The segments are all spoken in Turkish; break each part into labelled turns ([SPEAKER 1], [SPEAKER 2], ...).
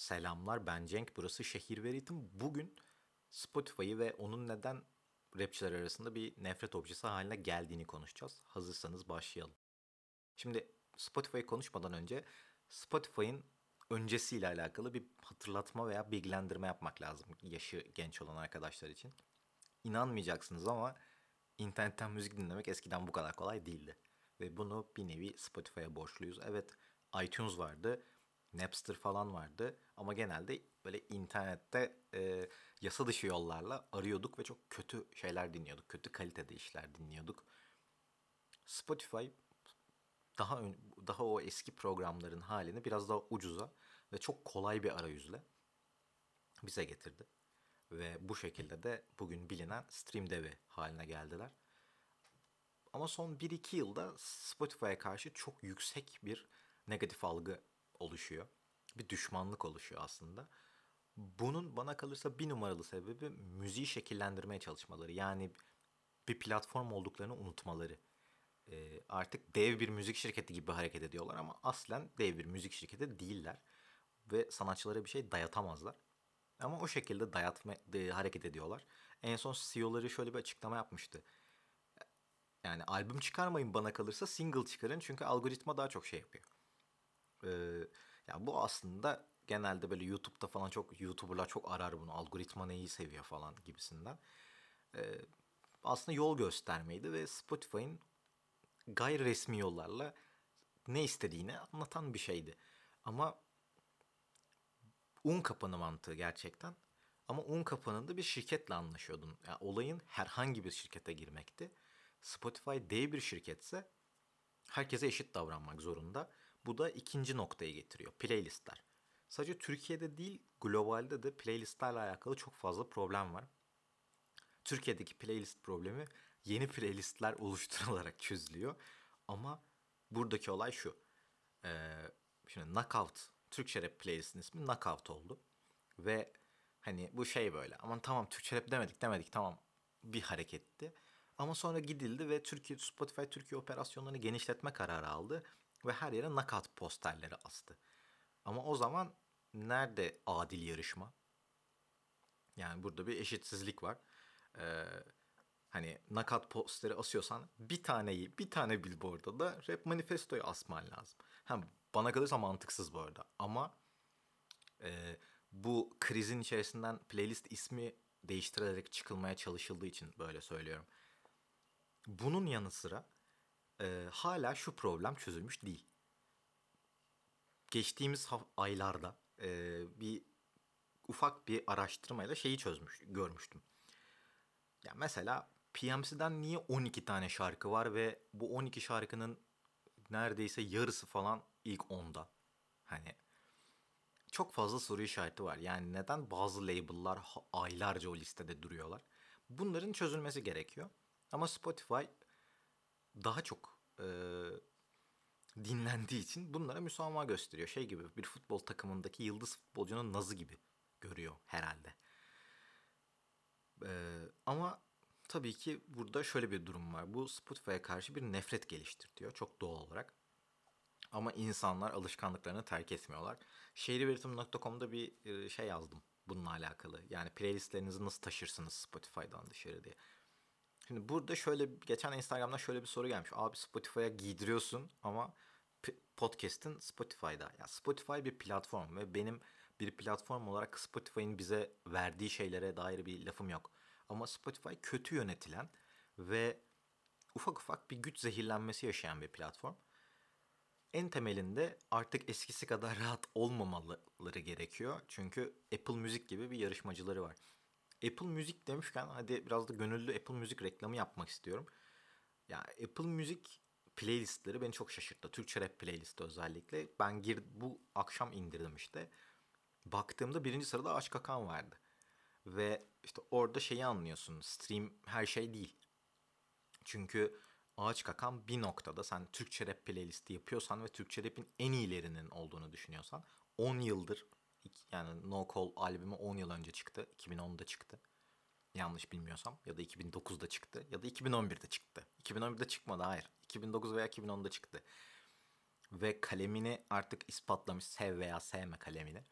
[SPEAKER 1] Selamlar ben Cenk burası Şehir ve Ritim. Bugün Spotify'ı ve onun neden rapçiler arasında bir nefret objesi haline geldiğini konuşacağız. Hazırsanız başlayalım. Şimdi Spotify'ı konuşmadan önce Spotify'ın öncesiyle alakalı bir hatırlatma veya bilgilendirme yapmak lazım yaşı genç olan arkadaşlar için. İnanmayacaksınız ama internetten müzik dinlemek eskiden bu kadar kolay değildi. Ve bunu bir nevi Spotify'a borçluyuz. Evet iTunes vardı Napster falan vardı ama genelde böyle internette e, yasa dışı yollarla arıyorduk ve çok kötü şeyler dinliyorduk. Kötü kalitede işler dinliyorduk. Spotify daha ön, daha o eski programların halini biraz daha ucuza ve çok kolay bir arayüzle bize getirdi. Ve bu şekilde de bugün bilinen stream devi haline geldiler. Ama son 1-2 yılda Spotify'a karşı çok yüksek bir negatif algı oluşuyor. Bir düşmanlık oluşuyor aslında. Bunun bana kalırsa bir numaralı sebebi müziği şekillendirmeye çalışmaları. Yani bir platform olduklarını unutmaları. Ee, artık dev bir müzik şirketi gibi hareket ediyorlar ama aslen dev bir müzik şirketi değiller. Ve sanatçılara bir şey dayatamazlar. Ama o şekilde dayatma, de, hareket ediyorlar. En son CEO'ları şöyle bir açıklama yapmıştı. Yani albüm çıkarmayın bana kalırsa single çıkarın çünkü algoritma daha çok şey yapıyor. Ee, ya bu aslında genelde böyle YouTube'da falan çok YouTuber'lar çok arar bunu. Algoritma neyi seviyor falan gibisinden. Ee, aslında yol göstermeydi ve Spotify'ın gayri resmi yollarla ne istediğini anlatan bir şeydi. Ama un kapanı mantığı gerçekten. Ama un kapanında bir şirketle anlaşıyordun. Yani olayın herhangi bir şirkete girmekti. Spotify dev bir şirketse herkese eşit davranmak zorunda. Bu da ikinci noktaya getiriyor. Playlistler. Sadece Türkiye'de değil globalde de playlistlerle alakalı çok fazla problem var. Türkiye'deki playlist problemi yeni playlistler oluşturularak çözülüyor. Ama buradaki olay şu. Ee, şimdi Knockout, Türkçe rap playlistin ismi Knockout oldu. Ve hani bu şey böyle aman tamam Türkçe rap demedik demedik tamam bir hareketti. Ama sonra gidildi ve Türkiye Spotify Türkiye operasyonlarını genişletme kararı aldı ve her yere nakat posterleri astı. Ama o zaman nerede adil yarışma? Yani burada bir eşitsizlik var. Ee, hani nakat posteri asıyorsan bir taneyi, bir tane billboardda da rap manifestoyu asman lazım. Hem bana kalırsa mantıksız bu arada. Ama e, bu krizin içerisinden playlist ismi değiştirilerek çıkılmaya çalışıldığı için böyle söylüyorum. Bunun yanı sıra e, hala şu problem çözülmüş değil. Geçtiğimiz aylarda e, bir ufak bir araştırmayla şeyi çözmüş, görmüştüm. Ya mesela PMC'den niye 12 tane şarkı var ve bu 12 şarkının neredeyse yarısı falan ilk 10'da. Hani çok fazla soru işareti var. Yani neden bazı label'lar aylarca o listede duruyorlar? Bunların çözülmesi gerekiyor. Ama Spotify daha çok e, dinlendiği için bunlara müsamaha gösteriyor. Şey gibi bir futbol takımındaki yıldız futbolcunun nazı gibi görüyor herhalde. E, ama tabii ki burada şöyle bir durum var. Bu Spotify'a karşı bir nefret geliştiriyor çok doğal olarak. Ama insanlar alışkanlıklarını terk etmiyorlar. Şehirveritim.com'da bir şey yazdım bununla alakalı. Yani playlistlerinizi nasıl taşırsınız Spotify'dan dışarı diye. Şimdi burada şöyle geçen Instagram'da şöyle bir soru gelmiş. Abi Spotify'a giydiriyorsun ama podcast'in Spotify'da. Ya Spotify bir platform ve benim bir platform olarak Spotify'ın bize verdiği şeylere dair bir lafım yok. Ama Spotify kötü yönetilen ve ufak ufak bir güç zehirlenmesi yaşayan bir platform. En temelinde artık eskisi kadar rahat olmamaları gerekiyor. Çünkü Apple Music gibi bir yarışmacıları var. Apple Müzik demişken hadi biraz da gönüllü Apple Müzik reklamı yapmak istiyorum. Ya Apple Müzik playlistleri beni çok şaşırttı. Türkçe rap playlisti özellikle. Ben gir bu akşam indirdim işte. Baktığımda birinci sırada Aç Kakan vardı. Ve işte orada şeyi anlıyorsun. Stream her şey değil. Çünkü Ağaç Kakan bir noktada sen Türkçe rap playlisti yapıyorsan ve Türkçe rap'in en iyilerinin olduğunu düşünüyorsan 10 yıldır yani No Call albümü 10 yıl önce çıktı. 2010'da çıktı. Yanlış bilmiyorsam. Ya da 2009'da çıktı. Ya da 2011'de çıktı. 2011'de çıkmadı hayır. 2009 veya 2010'da çıktı. Ve kalemini artık ispatlamış. Sev veya sevme kalemini.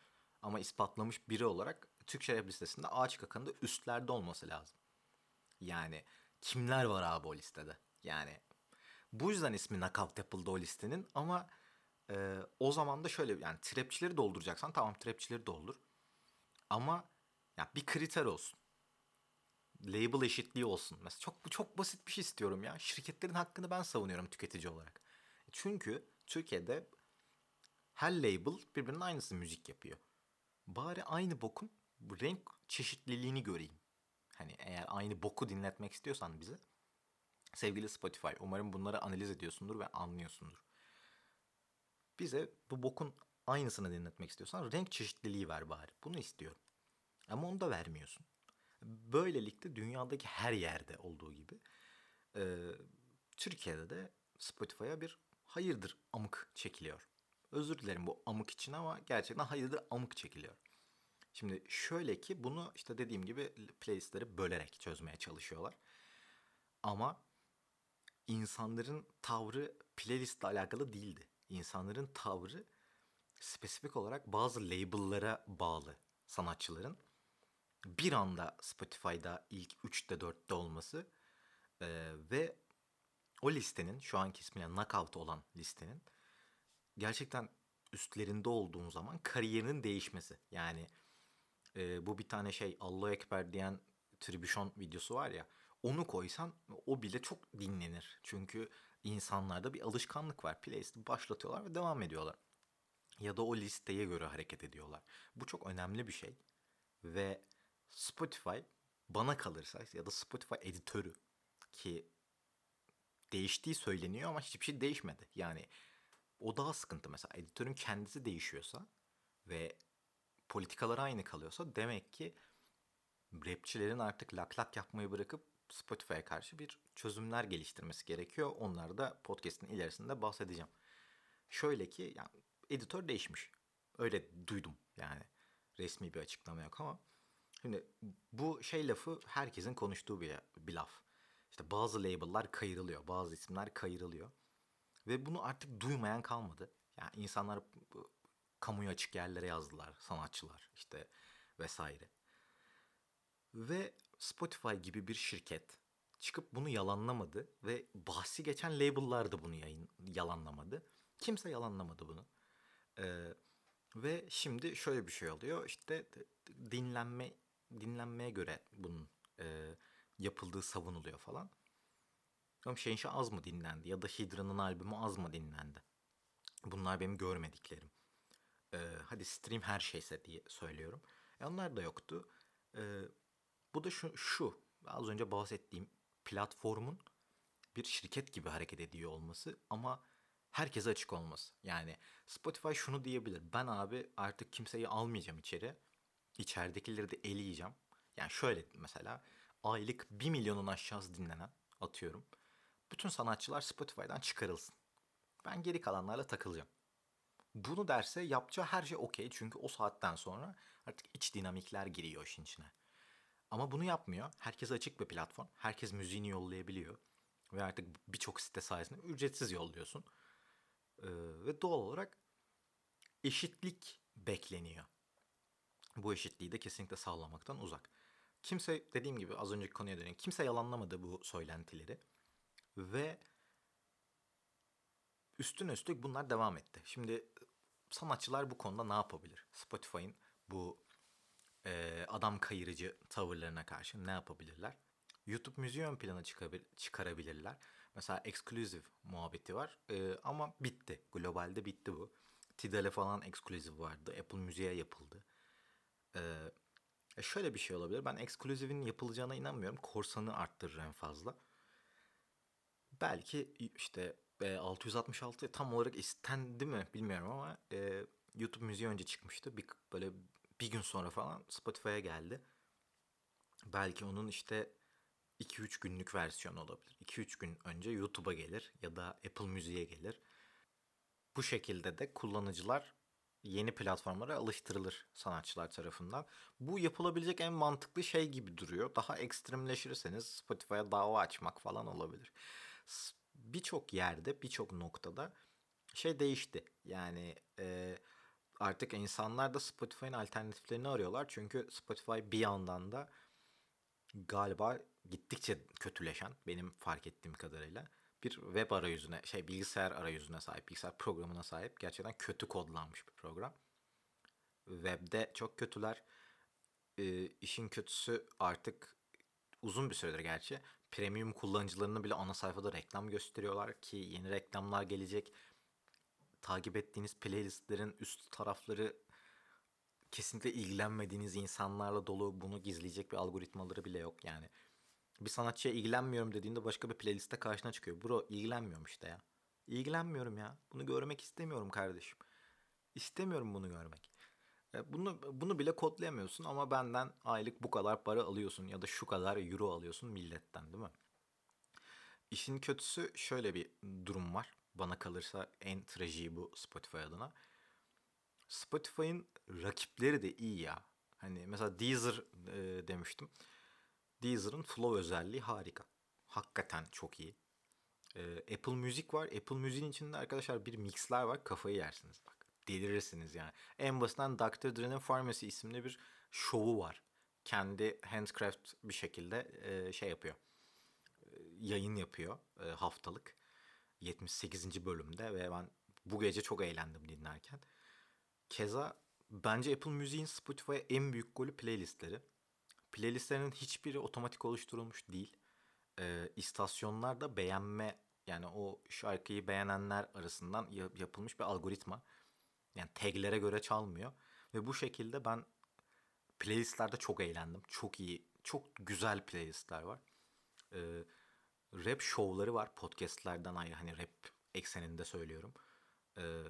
[SPEAKER 1] Ama ispatlamış biri olarak Türkçe rap listesinde ağaç kakanında üstlerde olması lazım. Yani kimler var abi o listede? Yani bu yüzden ismi Knockout yapıldı o listenin ama e, o zaman da şöyle yani trapçileri dolduracaksan tamam trapçileri doldur. Ama ya bir kriter olsun. Label eşitliği olsun. Mesela çok çok basit bir şey istiyorum ya. Şirketlerin hakkını ben savunuyorum tüketici olarak. Çünkü Türkiye'de her label birbirinin aynısı müzik yapıyor. Bari aynı bokun renk çeşitliliğini göreyim. Hani eğer aynı boku dinletmek istiyorsan bize sevgili Spotify umarım bunları analiz ediyorsundur ve anlıyorsundur. Bize bu bokun aynısını dinletmek istiyorsan renk çeşitliliği ver bari. Bunu istiyorum. Ama onu da vermiyorsun. Böylelikle dünyadaki her yerde olduğu gibi e, Türkiye'de de Spotify'a bir hayırdır amık çekiliyor. Özür dilerim bu amık için ama gerçekten hayırdır amık çekiliyor. Şimdi şöyle ki bunu işte dediğim gibi playlistleri bölerek çözmeye çalışıyorlar. Ama insanların tavrı playlistle alakalı değildi. İnsanların tavrı spesifik olarak bazı label'lara bağlı sanatçıların bir anda Spotify'da ilk 3'te 4'te olması e, ve o listenin şu anki ismiyle Knockout olan listenin gerçekten üstlerinde olduğun zaman kariyerinin değişmesi. Yani e, bu bir tane şey Allahu Ekber diyen tribüşon videosu var ya onu koysan o bile çok dinlenir. Çünkü insanlarda bir alışkanlık var. Playlist'i başlatıyorlar ve devam ediyorlar. Ya da o listeye göre hareket ediyorlar. Bu çok önemli bir şey. Ve Spotify bana kalırsa ya da Spotify editörü ki değiştiği söyleniyor ama hiçbir şey değişmedi. Yani o daha sıkıntı mesela. Editörün kendisi değişiyorsa ve politikalar aynı kalıyorsa demek ki rapçilerin artık lak lak yapmayı bırakıp Spotify'a karşı bir çözümler geliştirmesi gerekiyor. Onları da podcast'in ilerisinde bahsedeceğim. Şöyle ki yani editör değişmiş. Öyle duydum yani. Resmi bir açıklama yok ama Şimdi bu şey lafı herkesin konuştuğu bir, bir laf. İşte bazı label'lar kayırılıyor, bazı isimler kayırılıyor. Ve bunu artık duymayan kalmadı. Yani insanlar kamuya açık yerlere yazdılar, sanatçılar işte vesaire. Ve Spotify gibi bir şirket çıkıp bunu yalanlamadı ve bahsi geçen label'lar da bunu yayın, yalanlamadı. Kimse yalanlamadı bunu. Ee, ve şimdi şöyle bir şey oluyor. İşte dinlenme dinlenmeye göre bunun e, yapıldığı savunuluyor falan. Ama Şenşe az mı dinlendi ya da Hidra'nın albümü az mı dinlendi? Bunlar benim görmediklerim. E, hadi stream her şeyse diye söylüyorum. E onlar da yoktu. E, bu da şu, şu az önce bahsettiğim platformun bir şirket gibi hareket ediyor olması ama herkese açık olması. Yani Spotify şunu diyebilir. Ben abi artık kimseyi almayacağım içeri içeridekileri de eleyeceğim. Yani şöyle mesela aylık 1 milyonun aşağısı dinlenen atıyorum. Bütün sanatçılar Spotify'dan çıkarılsın. Ben geri kalanlarla takılacağım. Bunu derse yapacağı her şey okey. Çünkü o saatten sonra artık iç dinamikler giriyor işin içine. Ama bunu yapmıyor. Herkes açık bir platform. Herkes müziğini yollayabiliyor. Ve artık birçok site sayesinde ücretsiz yolluyorsun. Ee, ve doğal olarak eşitlik bekleniyor bu eşitliği de kesinlikle sağlamaktan uzak. Kimse dediğim gibi az önceki konuya döneyim. Kimse yalanlamadı bu söylentileri. Ve üstüne üstlük bunlar devam etti. Şimdi sanatçılar bu konuda ne yapabilir? Spotify'ın bu e, adam kayırıcı tavırlarına karşı ne yapabilirler? YouTube müziği ön plana çıkarabilirler. Mesela exclusive muhabbeti var e, ama bitti. Globalde bitti bu. Tidal'e falan exclusive vardı. Apple Müziğe yapıldı. Ee, şöyle bir şey olabilir. Ben ekskluzivin yapılacağına inanmıyorum. Korsanı arttırır en fazla. Belki işte e, 666 tam olarak istendi mi bilmiyorum ama e, YouTube müziği önce çıkmıştı. Bir, böyle bir gün sonra falan Spotify'a geldi. Belki onun işte 2-3 günlük versiyonu olabilir. 2-3 gün önce YouTube'a gelir ya da Apple Müziğe gelir. Bu şekilde de kullanıcılar yeni platformlara alıştırılır sanatçılar tarafından. Bu yapılabilecek en mantıklı şey gibi duruyor. Daha ekstremleşirseniz Spotify'a dava açmak falan olabilir. Birçok yerde, birçok noktada şey değişti. Yani e, artık insanlar da Spotify'ın alternatiflerini arıyorlar. Çünkü Spotify bir yandan da galiba gittikçe kötüleşen benim fark ettiğim kadarıyla bir web arayüzüne şey bilgisayar arayüzüne sahip bilgisayar programına sahip gerçekten kötü kodlanmış bir program. Web'de çok kötüler. Ee, işin kötüsü artık uzun bir süredir gerçi premium kullanıcılarını bile ana sayfada reklam gösteriyorlar ki yeni reklamlar gelecek. Takip ettiğiniz playlistlerin üst tarafları kesinlikle ilgilenmediğiniz insanlarla dolu bunu gizleyecek bir algoritmaları bile yok yani. Bir sanatçıya ilgilenmiyorum dediğinde başka bir playlistte karşına çıkıyor. Bro ilgilenmiyorum işte ya. İlgilenmiyorum ya. Bunu görmek istemiyorum kardeşim. İstemiyorum bunu görmek. E, bunu bunu bile kodlayamıyorsun ama benden aylık bu kadar para alıyorsun ya da şu kadar euro alıyorsun milletten değil mi? İşin kötüsü şöyle bir durum var. Bana kalırsa en trajiği bu Spotify adına. Spotify'ın rakipleri de iyi ya. Hani mesela Deezer e, demiştim. Deezer'ın flow özelliği harika. Hakikaten çok iyi. E, Apple Music var. Apple Music'in içinde arkadaşlar bir mixler var. Kafayı yersiniz bak. Delirirsiniz yani. En basitinden Dr. Dre'nin Pharmacy isimli bir şovu var. Kendi handcraft bir şekilde e, şey yapıyor. E, yayın yapıyor e, haftalık. 78. bölümde ve ben bu gece çok eğlendim dinlerken. Keza bence Apple Music'in Spotify'a en büyük golü playlistleri. Playlistlerin hiçbiri otomatik oluşturulmuş değil. E, istasyonlar beğenme yani o şarkıyı beğenenler arasından yapılmış bir algoritma. Yani taglere göre çalmıyor. Ve bu şekilde ben playlistlerde çok eğlendim. Çok iyi, çok güzel playlistler var. Ee, rap şovları var podcastlerden ayrı hani rap ekseninde söylüyorum. Ee,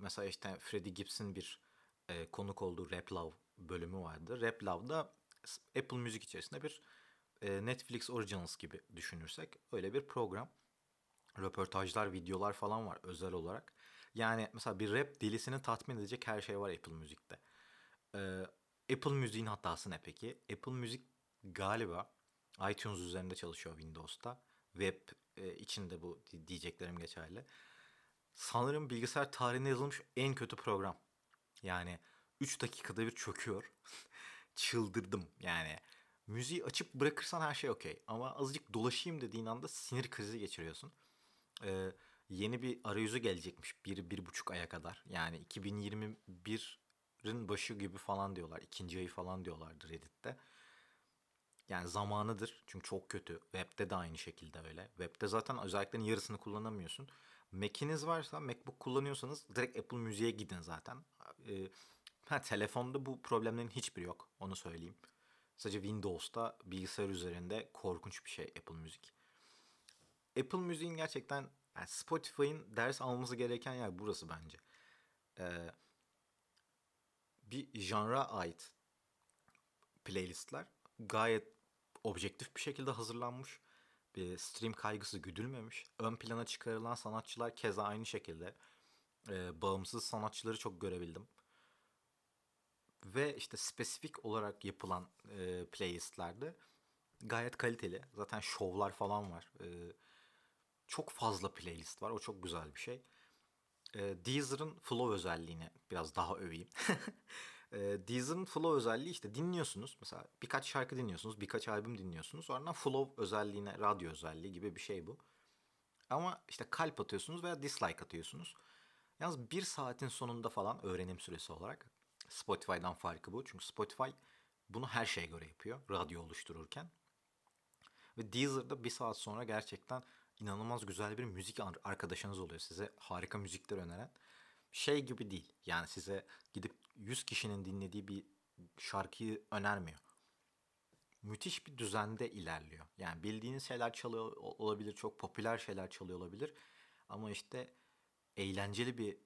[SPEAKER 1] mesela işte Freddie Gibbs'in bir e, konuk olduğu Rap Love bölümü vardı. Rap Love'da Apple Müzik içerisinde bir e, Netflix Originals gibi düşünürsek öyle bir program. Röportajlar, videolar falan var özel olarak. Yani mesela bir rap dilisini tatmin edecek her şey var Apple Müzik'te. Ee, Apple Müziğin hatası ne peki? Apple Müzik galiba iTunes üzerinde çalışıyor Windows'ta. Web e, içinde bu diyeceklerim geçerli. Sanırım bilgisayar tarihinde yazılmış en kötü program. Yani 3 dakikada bir çöküyor. Çıldırdım yani. Müziği açıp bırakırsan her şey okey. Ama azıcık dolaşayım dediğin anda sinir krizi geçiriyorsun. Ee, yeni bir arayüzü gelecekmiş bir, bir buçuk aya kadar. Yani 2021'in başı gibi falan diyorlar. ikinci ayı falan diyorlardı Reddit'te. Yani zamanıdır çünkü çok kötü. Web'de de aynı şekilde öyle. Web'de zaten özelliklerin yarısını kullanamıyorsun. Mac'iniz varsa, MacBook kullanıyorsanız direkt Apple Müziğe gidin zaten. Ee, ha, telefonda bu problemlerin hiçbiri yok. Onu söyleyeyim. Sadece Windows'ta bilgisayar üzerinde korkunç bir şey Apple Müzik. Apple Müziğin gerçekten yani Spotify'ın ders alması gereken yer burası bence. Ee, bir janra ait playlistler gayet objektif bir şekilde hazırlanmış. Bir stream kaygısı güdülmemiş. Ön plana çıkarılan sanatçılar keza aynı şekilde. Ee, bağımsız sanatçıları çok görebildim. Ve işte spesifik olarak yapılan e, playlistlerde gayet kaliteli. Zaten şovlar falan var. Ee, çok fazla playlist var. O çok güzel bir şey. E, Deezer'ın flow özelliğini biraz daha öveyim. e, Deezer'ın flow özelliği işte dinliyorsunuz. Mesela birkaç şarkı dinliyorsunuz, birkaç albüm dinliyorsunuz. Sonra flow özelliğine, radyo özelliği gibi bir şey bu. Ama işte kalp atıyorsunuz veya dislike atıyorsunuz. Yalnız bir saatin sonunda falan öğrenim süresi olarak Spotify'dan farkı bu. Çünkü Spotify bunu her şeye göre yapıyor radyo oluştururken. Ve Deezer'da bir saat sonra gerçekten inanılmaz güzel bir müzik arkadaşınız oluyor size harika müzikler öneren. Şey gibi değil yani size gidip 100 kişinin dinlediği bir şarkıyı önermiyor. Müthiş bir düzende ilerliyor. Yani bildiğiniz şeyler çalıyor olabilir, çok popüler şeyler çalıyor olabilir. Ama işte eğlenceli bir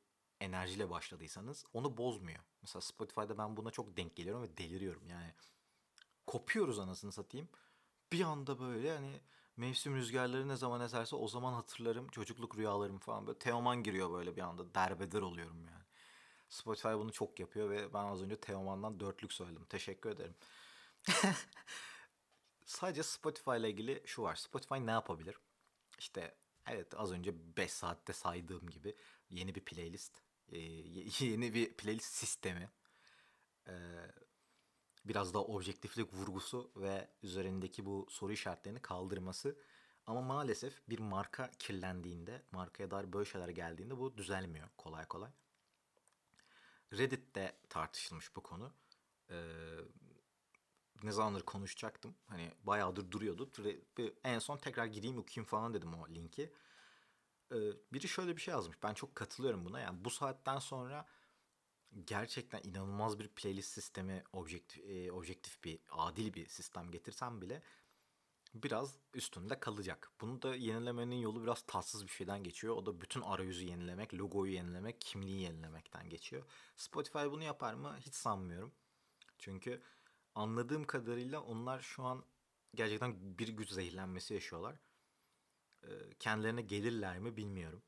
[SPEAKER 1] enerjiyle başladıysanız onu bozmuyor. Mesela Spotify'da ben buna çok denk geliyorum ve deliriyorum. Yani kopuyoruz anasını satayım. Bir anda böyle hani Mevsim rüzgarları ne zaman eserse o zaman hatırlarım çocukluk rüyalarım falan böyle Teoman giriyor böyle bir anda derbeder oluyorum yani. Spotify bunu çok yapıyor ve ben az önce Teoman'dan dörtlük söyledim. Teşekkür ederim. Sadece Spotify ile ilgili şu var. Spotify ne yapabilir? İşte evet az önce 5 saatte saydığım gibi yeni bir playlist e, yeni bir playlist sistemi. E, biraz daha objektiflik vurgusu ve üzerindeki bu soru işaretlerini kaldırması. Ama maalesef bir marka kirlendiğinde, markaya dair böyle şeyler geldiğinde bu düzelmiyor kolay kolay. Reddit'te tartışılmış bu konu. Ee, ne zamandır konuşacaktım. Hani bayağıdır duruyordu. En son tekrar gireyim okuyayım falan dedim o linki. Ee, biri şöyle bir şey yazmış. Ben çok katılıyorum buna. Yani bu saatten sonra gerçekten inanılmaz bir playlist sistemi objektif, e, objektif bir adil bir sistem getirsem bile biraz üstünde kalacak. Bunu da yenilemenin yolu biraz tatsız bir şeyden geçiyor. O da bütün arayüzü yenilemek, logoyu yenilemek, kimliği yenilemekten geçiyor. Spotify bunu yapar mı? Hiç sanmıyorum. Çünkü anladığım kadarıyla onlar şu an gerçekten bir güç zehirlenmesi yaşıyorlar. Kendilerine gelirler mi bilmiyorum.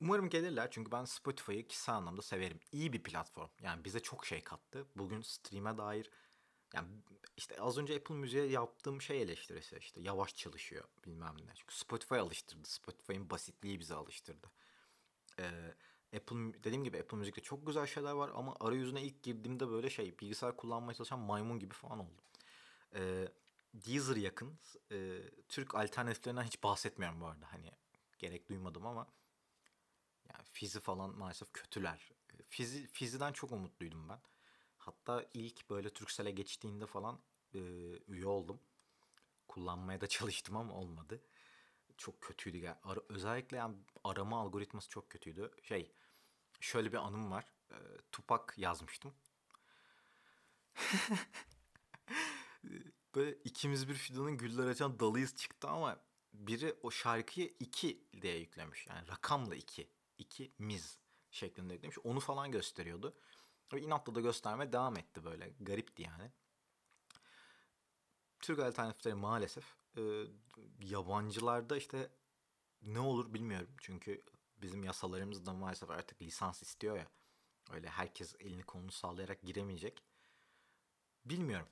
[SPEAKER 1] Umarım gelirler çünkü ben Spotify'ı kişisel anlamda severim. İyi bir platform. Yani bize çok şey kattı. Bugün stream'e dair yani işte az önce Apple Müziğe yaptığım şey eleştirisi işte yavaş çalışıyor bilmem ne. Çünkü Spotify alıştırdı. Spotify'ın basitliği bize alıştırdı. Ee, Apple dediğim gibi Apple Müzik'te çok güzel şeyler var ama arayüzüne ilk girdiğimde böyle şey bilgisayar kullanmaya çalışan maymun gibi falan oldum. Ee, Deezer yakın. Ee, Türk alternatiflerinden hiç bahsetmiyorum bu arada. Hani gerek duymadım ama yani Fizi falan maalesef kötüler. Fizi, Fizi'den çok umutluydum ben. Hatta ilk böyle Turkcell'e geçtiğinde falan e, üye oldum. Kullanmaya da çalıştım ama olmadı. Çok kötüydü. Yani ara, özellikle yani arama algoritması çok kötüydü. Şey şöyle bir anım var. E, Tupak yazmıştım. böyle ikimiz bir fidanın güller açan dalıyız çıktı ama biri o şarkıyı 2 diye yüklemiş. Yani rakamla 2. 2 miz şeklinde yüklemiş. Onu falan gösteriyordu. Ve inatla da göstermeye devam etti böyle. Garipti yani. Türk alternatifleri maalesef e, yabancılarda işte ne olur bilmiyorum. Çünkü bizim yasalarımız da maalesef artık lisans istiyor ya. Öyle herkes elini kolunu sallayarak giremeyecek. Bilmiyorum.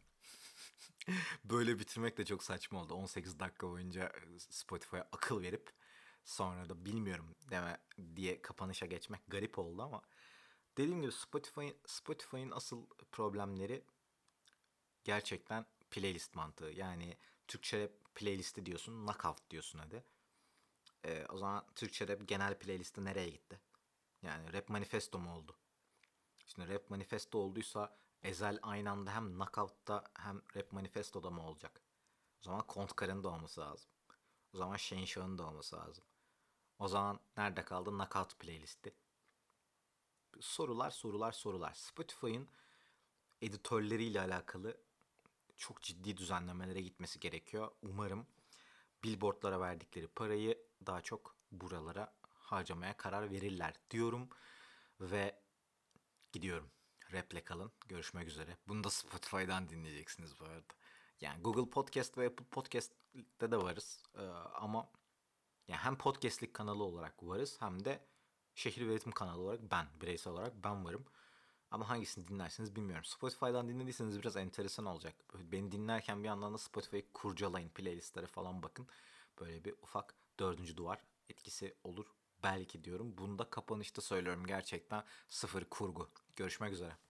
[SPEAKER 1] Böyle bitirmek de çok saçma oldu. 18 dakika boyunca Spotify'a akıl verip sonra da bilmiyorum deme diye kapanışa geçmek garip oldu ama Dediğim gibi Spotify'ın Spotify'ın asıl problemleri gerçekten playlist mantığı. Yani Türkçe rap playlisti diyorsun, knockout diyorsun hadi. Ee, o zaman Türkçe rap genel playlisti nereye gitti? Yani rap manifesto mu oldu? Şimdi rap manifesto olduysa Ezel aynı anda hem knockout'ta hem rap manifestoda mı olacak? O zaman Kontkar'ın da olması lazım. O zaman Shane da olması lazım. O zaman nerede kaldı knockout playlisti? Sorular sorular sorular. Spotify'ın editörleriyle alakalı çok ciddi düzenlemelere gitmesi gerekiyor. Umarım billboardlara verdikleri parayı daha çok buralara harcamaya karar verirler diyorum ve gidiyorum. Rap'le kalın. Görüşmek üzere. Bunu da Spotify'dan dinleyeceksiniz bu arada. Yani Google Podcast ve Apple Podcast'te de varız. Ee, ama yani hem podcastlik kanalı olarak varız hem de şehir ve ritim kanalı olarak ben, bireysel olarak ben varım. Ama hangisini dinlerseniz bilmiyorum. Spotify'dan dinlediyseniz biraz enteresan olacak. Beni dinlerken bir yandan da Spotify'ı kurcalayın, playlistlere falan bakın. Böyle bir ufak dördüncü duvar etkisi olur belki diyorum. Bunu da kapanışta söylüyorum gerçekten sıfır kurgu. Görüşmek üzere.